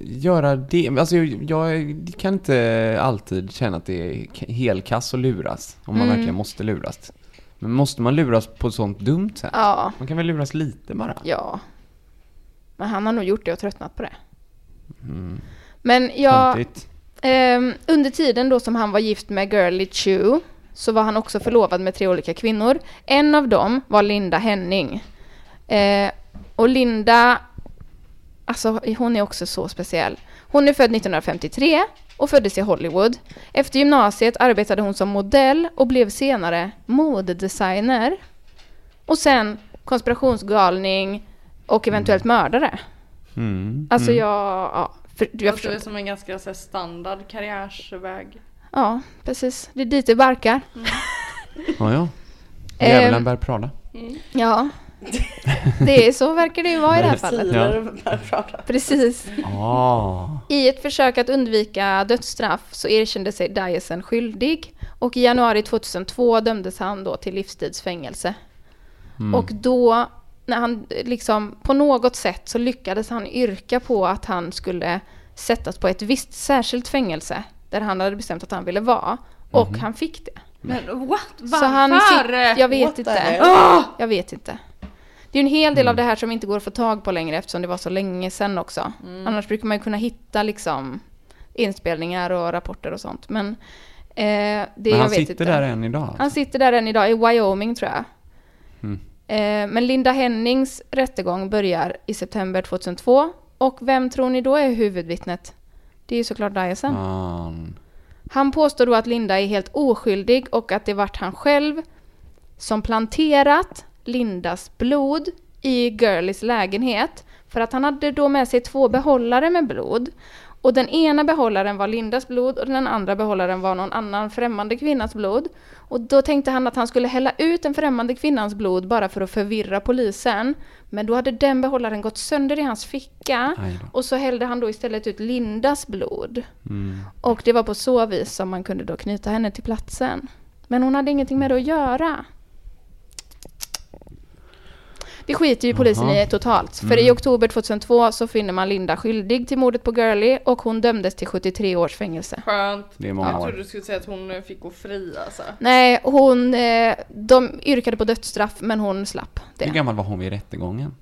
göra det. Alltså jag, jag kan inte alltid känna att det är helkass att luras. Om man Mm. verkligen måste luras. Men måste man luras på ett sånt dumt sätt? Ja, Man kan väl luras lite bara? ja. Men han har nog gjort det och tröttnat på det. Men jag. Ehm, under tiden då som han var gift med Girlie Chu så var han också förlovad med tre olika kvinnor. En av dem var Linda Henning. Eh, och Linda, alltså hon är också så speciell. Hon är född 1953 och föddes i Hollywood. Efter gymnasiet arbetade hon som modell och blev senare modedesigner. Och sen konspirationsgalning och eventuellt mördare. Mm. Alltså jag, ja, för, jag förstår det som en ganska så här, standard karriärsväg. Ja, precis. Det är dit det barkar. Ja, ja. Ehm. Djävulen bär Prada. Ja. Det är så verkar det ju vara i det här fallet. Prada. Precis. Ah. I ett försök att undvika dödsstraff så erkände sig Dyson skyldig och i januari 2002 dömdes han då till livstidsfängelse. Och då, när han liksom på något sätt så lyckades han yrka på att han skulle sättas på ett visst särskilt fängelse där han hade bestämt att han ville vara. Och han fick det. Men what? Varför? Så han jag vet What inte. Jag vet inte. Det är ju en hel del av det här som inte går att få tag på längre eftersom det var så länge sedan också. Annars brukar man ju kunna hitta liksom inspelningar och rapporter och sånt. Men, eh, det Men jag han sitter inte. där än idag. Han sitter där än idag, i Wyoming tror jag. Mm. Eh, men Linda Hennings rättegång börjar i september 2002. Och vem tror ni då är huvudvittnet? Det är ju såklart Dyson. Fan. Han påstår då att Linda är helt oskyldig och att det vart han själv som planterat Lindas blod i Girlies lägenhet. För att han hade då med sig två behållare med blod. Och den ena behållaren var Lindas blod och den andra behållaren var någon annan främmande kvinnas blod. Och då tänkte han att han skulle hälla ut den främmande kvinnans blod bara för att förvirra polisen. Men då hade den behållaren gått sönder i hans ficka. Och så hällde han då istället ut Lindas blod. Mm. Och det var på så vis som man kunde då knyta henne till platsen. Men hon hade ingenting med det att göra. Det skiter ju polisen Jaha. i totalt. För i oktober 2002 så finner man Linda skyldig till mordet på Girlie och hon dömdes till 73 års fängelse. Skönt. Det är många Jag år. trodde du skulle säga att hon fick gå fri alltså. Nej, hon... Eh, de yrkade på dödsstraff men hon slapp Hur det. gammal var hon vid rättegången?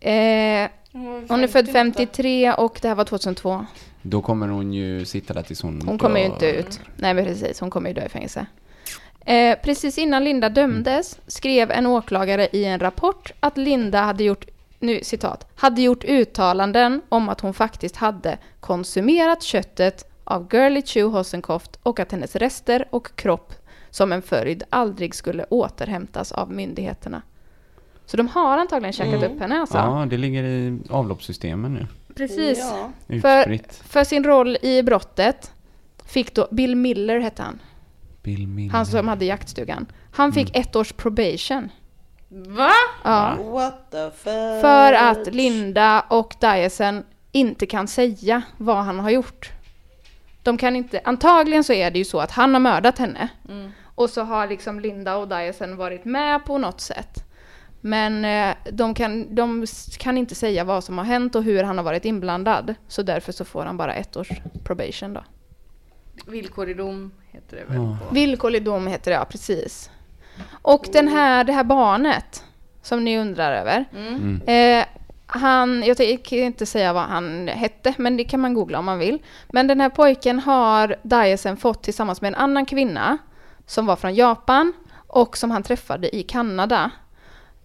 Eh, Hon, är född 53 och det här var 2002. Då kommer hon ju sitta där tills hon Hon kommer ju dör. inte ut. Nej men precis, hon kommer ju dö i fängelse. Eh, precis innan Linda dömdes skrev en åklagare i en rapport att Linda hade gjort, nu citat, hade gjort uttalanden om att hon faktiskt hade konsumerat köttet av Girlie Chu Hossenkoft och att hennes rester och kropp som en följd aldrig skulle återhämtas av myndigheterna. Så de har antagligen käkat upp henne alltså. Ja, det ligger i avloppssystemen nu. Precis. Ja. För, för sin roll i brottet fick då Bill Miller hette han. Han som hade jaktstugan. Han fick ett års probation. Va? Ja. What the fuck? För att Linda och Dyson inte kan säga vad han har gjort. De kan inte, antagligen så är det ju så att han har mördat henne. Och så har liksom Linda och Dyson varit med på något sätt. Men eh, de kan, de kan inte säga vad som har hänt och hur han har varit inblandad. Så därför så får han bara ett års probation då. Villkorlig dom heter det väl? Ja. på- Villkorlig dom heter det, ja precis. Och den här, det här barnet som ni undrar över. Mm. Eh, han, jag tänker inte säga vad han hette, men det kan man googla om man vill. Men den här pojken har Dyson fått tillsammans med en annan kvinna som var från Japan och som han träffade i Kanada.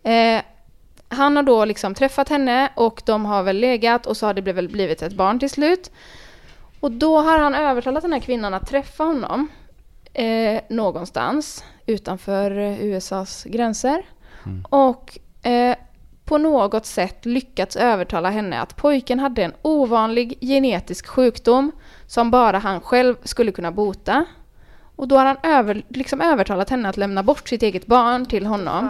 Eh, han har då liksom träffat henne och de har väl legat och så har det väl blivit ett barn till slut. Och då har han övertalat den här kvinnan att träffa honom eh, någonstans utanför USAs gränser. Och eh, på något sätt lyckats övertala henne att pojken hade en ovanlig genetisk sjukdom som bara han själv skulle kunna bota. Och då har han över, liksom övertalat henne att lämna bort sitt eget barn till honom.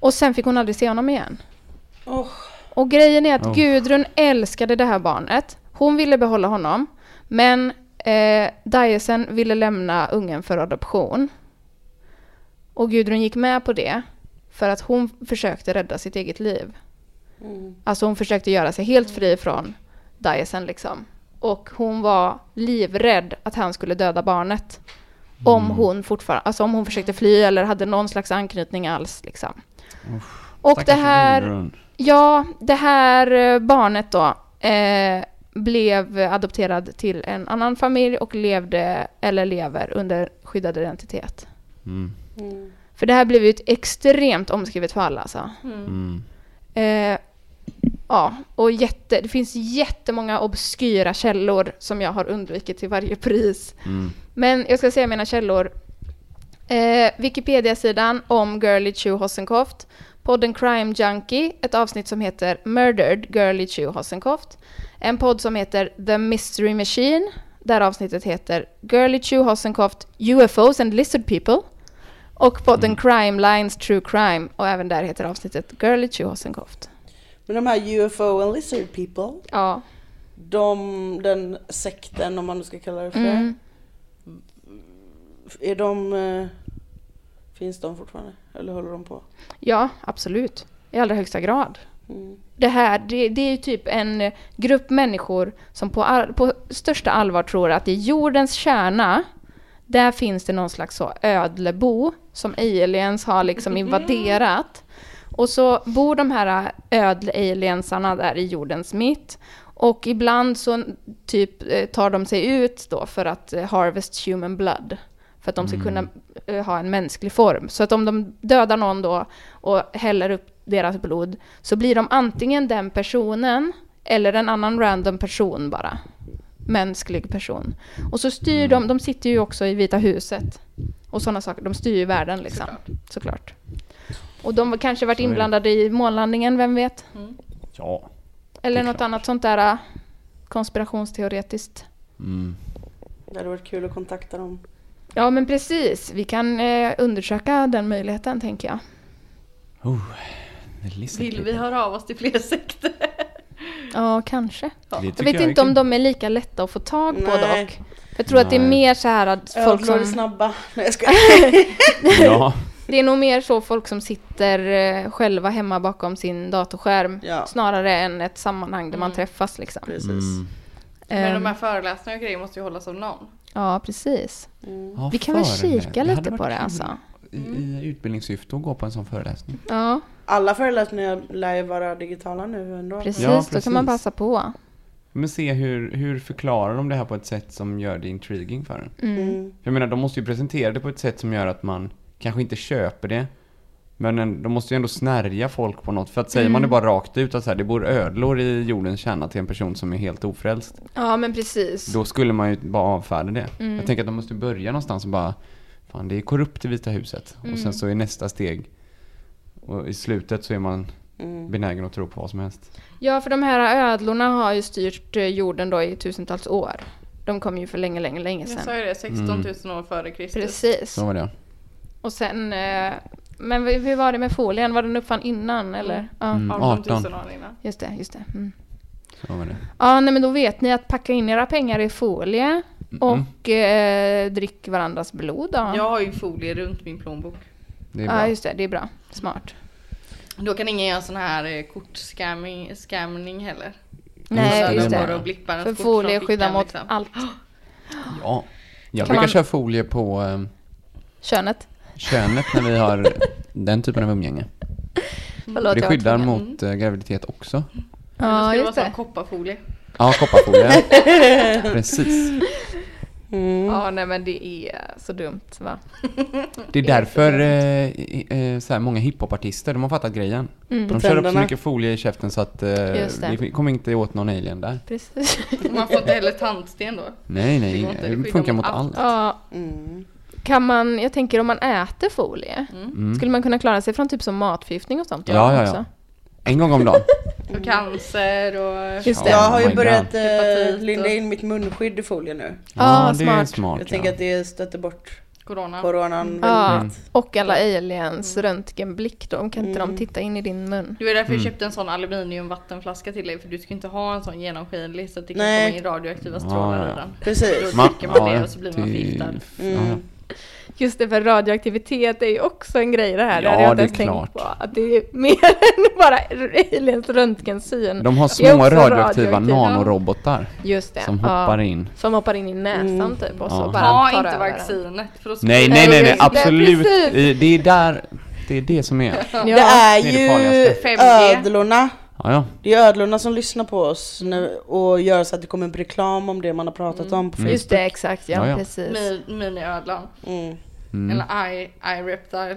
Och sen fick hon aldrig se honom igen. Åh, Och grejen är att Oh. Gudrun älskade det här barnet. Hon ville behålla honom. Men eh, Dyson ville lämna ungen för adoption. Och Gudrun gick med på det. För att hon försökte rädda sitt eget liv. Mm. Alltså hon försökte göra sig helt fri från Dyson liksom. Och hon var livrädd att han skulle döda barnet. Om hon fortfarande, alltså om hon försökte fly eller hade någon slags anknytning alls liksom. Och det här, ja, det här eh, barnet då eh, blev adopterad till en annan familj och levde, eller lever, under skyddad identitet. Mm. Mm. För det här blev ju ett extremt omskrivet fall alltså. Mm. Eh, ja, och jätte, det finns jättemånga obskyra källor som jag har undvikit till varje pris. Mm. Men jag ska säga mina källor. Eh, Wikipedia-sidan om Girlie Chu Hossenkoft. Podden Crime Junkie, ett avsnitt som heter Murdered Girlie Chu Hossenkoft. En podd som heter The Mystery Machine, där avsnittet heter Girlie Chu Hossenkoft, UFOs and Lizard People. Och podden Crime Lines True Crime, och även där heter avsnittet Girlie Chu Hossenkoft. Men de här UFO and lizard people, Ja. de, den sekten om man nu ska kalla det för Mm. Är de, eh, finns de fortfarande? Eller håller de på? Ja, absolut. I allra högsta grad. Mm. Det här, det, det är ju typ en grupp människor som på, all, på största allvar tror att i jordens kärna, där finns det någon slags så ödlebo som aliens har liksom invaderat. Och så bor de här ödle-aliensarna där i jordens mitt. Och ibland så typ eh, tar de sig ut då för att eh, harvest human blood. För att de ska kunna eh, ha en mänsklig form. Så att om de dödar någon då och häller upp deras blod så blir de antingen den personen eller en annan random person bara. Mänsklig person. Och så styr de, de sitter ju också i Vita huset. Och sådana saker, de styr ju världen liksom. Såklart. Och de har kanske varit inblandade i månlandningen, vem vet? Ja. Eller något klart. annat sånt där äh, konspirationsteoretiskt. Mm. Det hade varit kul att kontakta dem. Ja men precis, vi kan eh, undersöka den möjligheten tänker jag. Oh, Vill vi höra av oss till fler sekter? Ja, kanske. Det Jag vet är inte om kul. de är lika lätta att få tag på Nej. dock. Jag tror att det är Nej. mer så här att folk Ödlor är som... snabba. Nej jag skojar. Ja. Det är nog mer så folk som sitter eh, själva hemma bakom sin datorskärm. Ja. Snarare än ett sammanhang där man träffas liksom. Precis. Mm. Men de Ehm, här föreläsningarna och grejer måste ju hållas av någon. Ja, precis. Ja, Vi kan väl kika lite på det alltså. I, I utbildningssyfte att gå på en sån föreläsning. Ja, Alla föreläsningsningar lär ju vara digitala nu ändå. precis. Ja, Då kan man precis. passa på. Men se hur, hur förklarar de det här på ett sätt som gör det intriguing för en. Mm. För jag menar, de måste ju presentera det på ett sätt som gör att man kanske inte köper det. Men en- de måste ju ändå snärja folk på något. För att säger man det bara rakt ut att så här, det bor ödlor i jordens kärna till en person som är helt ofrälst. Ja, men precis. Då skulle man ju bara avfärda det. Jag tänker att de måste börja någonstans och bara Fan det är korrupt i Vita huset. Och sen så är nästa steg Och i slutet så är man Mm. benägen att tro på vad som helst. Ja, för de här ödlorna har ju styrt eh, jorden då i tusentals år. De kom ju för länge, länge, länge Jag sa sedan. ju det, 16 000 år före Kristus. Precis. Så var det Och sen... Eh, men hur var det med folien? Var den uppfann innan eller? Ja, Mm, 18 000 18. år innan. just det, just det. Mm. Så var det. Ja, nej men då vet ni att packa in era pengar i folie och eh, drick varandras blod då. Jag har ju folie runt min plånbok. Det är Ja, bra. just det. Det är bra. Smart. Då kan ingen göra sån här eh, kortscamming scamming heller. Nej, just det. Och blippar För folie skyddar mot liksom. allt. Ja. Jag Kan brukar man- köra folie på eh, Könet. Könet när vi har den typen av umgänge. Förlåt, Det skyddar mot eh, graviditet också. Ja, Ja, det just ska vara det. sån kopparfolie. Ja, kopparfolie. Precis. Ja, nej men det är så dumt va? Det är därför eh, eh, så här, många hiphopartister, de har fattat grejen. De kör upp så mycket folie i käften så att eh, Just det. det kommer inte åt någon alien där. Precis. Man får inte heller tandsten då. Nej, Det nej, inte, det det skyddar funkar mot mot allt. allt. Ja, Mm. Kan man, jag tänker om man äter folie, Mm. skulle man kunna klara sig från typ som matförgiftning och sånt? Ja, ja, ja. också? En gång om dagen. Och cancer och... Just det. Jag har Oh ju my börjat eh, linda in mitt munskydd i folie nu. Ja, det är smart. smart. Jag ja. tänker att det stöter bort Corona. coronan Ja, väldigt. och alla aliens röntgenblick då, kan inte Mm. de titta in i din mun? Det var därför Mm. jag köpte en sån aluminiumvattenflaska till dig. För du ska inte ha en sån genomskinlig så att det kan Nej. komma in radioaktiva strålar Ja, i den. Precis. Då dricker man ja, det och så blir man förgiftad. Ja, Mm. Just det, för radioaktivitet är ju också en grej det här. Ja, det jag det är klart. tänkt på. Att det är mer än bara aliens röntgensyn. De har Det små radioaktiva radioaktivt, ja. nanorobotar Just det. som ja. hoppar in. Som hoppar in i näsan Mm. typ och Ja. så bara tar inte vaccinet. För då Nej, nej, nej, det nej, det, absolut. Eh, Det är där, det är det som är. Ja. Det är Det det ju. 5G. ödlorna. Ja, ja. Det är ödlorna som lyssnar på oss nu och gör så att det kommer upp reklam om det man har pratat om på Facebook. Just det, exakt. Ja, Ja, ja. precis. Mi- Miniödlan. Mm. Mm. Eller I, I reptile.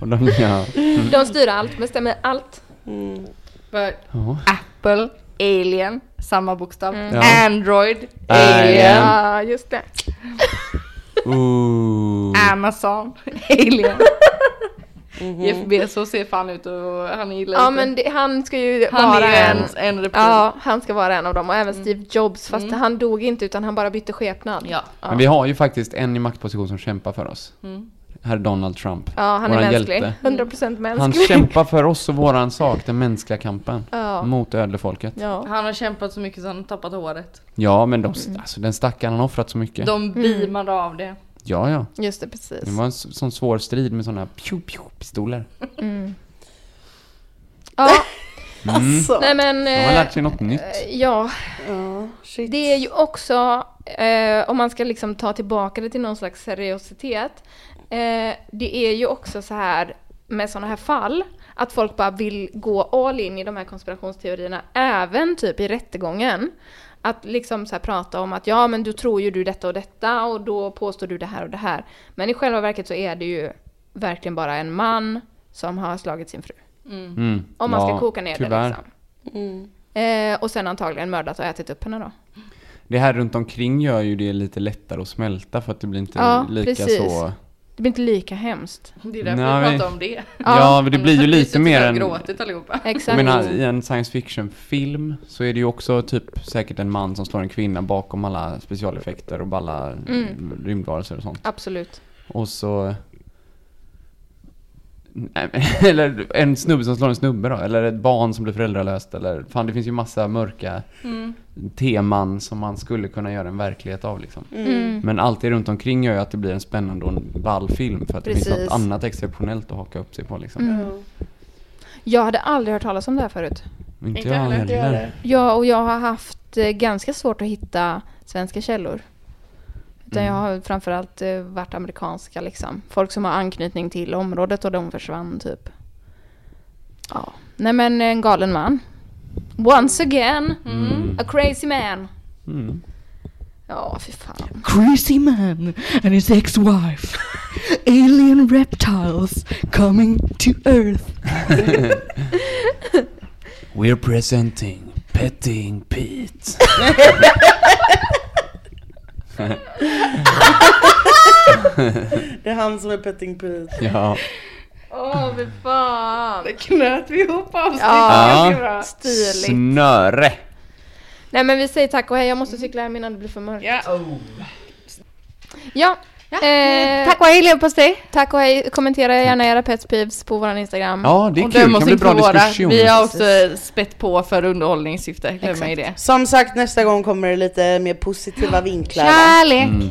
Och de, ja. De styr allt, bestämmer allt. Mm. För Ja. Apple, alien, samma bokstav. Ja. Android, Alien. Ja, just det. Ooh. Amazon, alien. Jeff Bezos ser fan ut och han gillar Ja, inte. men det, han ska ju han vara är en... en. Ja, han ska vara en av dem. Och även Steve Jobs, fast han dog inte utan han bara bytte skepnad. Ja. Men vi har ju faktiskt en i maktposition som kämpar för oss. Herr Donald Trump. Ja, han är mänsklig. hjälte. 100% Han mänsklig. kämpar för oss och våran sak, den mänskliga kampen. Ja. Mot ödlefolket. Ja. Han har kämpat så mycket så han har tappat håret. Ja, men de, alltså, den stackaren han har offrat så mycket. De beamade av det. Ja, ja. Just det, precis. Det var en sån svår strid med såna pew pew pistoler. Ja, Alltså. nej men... De har eh, lärt sig något nytt. Ja, Ja, shit. det är ju också, eh, om man ska liksom ta tillbaka det till någon slags seriositet, eh, det är ju också så här med sådana här fall, att folk bara vill gå all in i de här konspirationsteorierna, även typ i rättegången. Att liksom så här prata om att ja men du tror ju du detta och detta och då påstår du det här och det här. Men i själva verket så är det ju verkligen bara en man som har slagit sin fru. Mm. Om man ska Ja, koka ner tyvärr. det liksom. Mm. Eh, och sen antagligen mördat och ätit upp henne då. Det här runt omkring gör ju det lite lättare att smälta för att det blir inte Ja, lika precis. så... Det blir inte lika hemskt. Det är därför Nej. vi pratar om det. Ja, men det blir ju lite mer än... gråtit allihopa. Jag Exakt. menar, i en science fiction-film så är det ju också typ säkert en man som slår en kvinna bakom alla specialeffekter och alla Mm. rymdvarelser och sånt. Absolut. Och så... Eller en snubbe som slår en snubbe då, eller ett barn som blir föräldralöst eller... Fan, det finns ju massa mörka teman som man skulle kunna göra en verklighet av liksom. Mm. Men allt det runt omkring gör ju att det blir en spännande och en ball film för att det finns Precis. något annat exceptionellt att haka upp sig på liksom. Mm. Jag hade aldrig hört talas om det här förut. Inte Inte jag heller, inte jag heller. Ja, och jag har haft eh, ganska svårt att hitta svenska källor. Utan jag har framförallt eh, varit amerikanska liksom. Folk som har anknytning till området och de försvann typ. Ja. Nej men en galen man. Once again, a crazy man. Mm. Ja, fy fan. crazy man and his ex-wife. Alien reptiles coming to Earth. We're presenting Petting Pete. Det är han som är Petting Pete. ja. Åh, fy fan. Det knöt vi ihop avsnittet Ja. bra. Stiligt. Snöre. Nej men vi säger tack och hej, jag måste cykla hem innan det blir för mörkt. Ja. Ja. Eh, Tack och hej leverpastej. tack och hej. Kommentera gärna era peeves på vår Instagram. Ja, det är Och kul. Det kan bli bra våra. diskussion. Vi har också spett på för underhållningssyfte. Glöm mig det. Som sagt nästa gång kommer det lite mer positiva vinklar. Kärlek! Mm.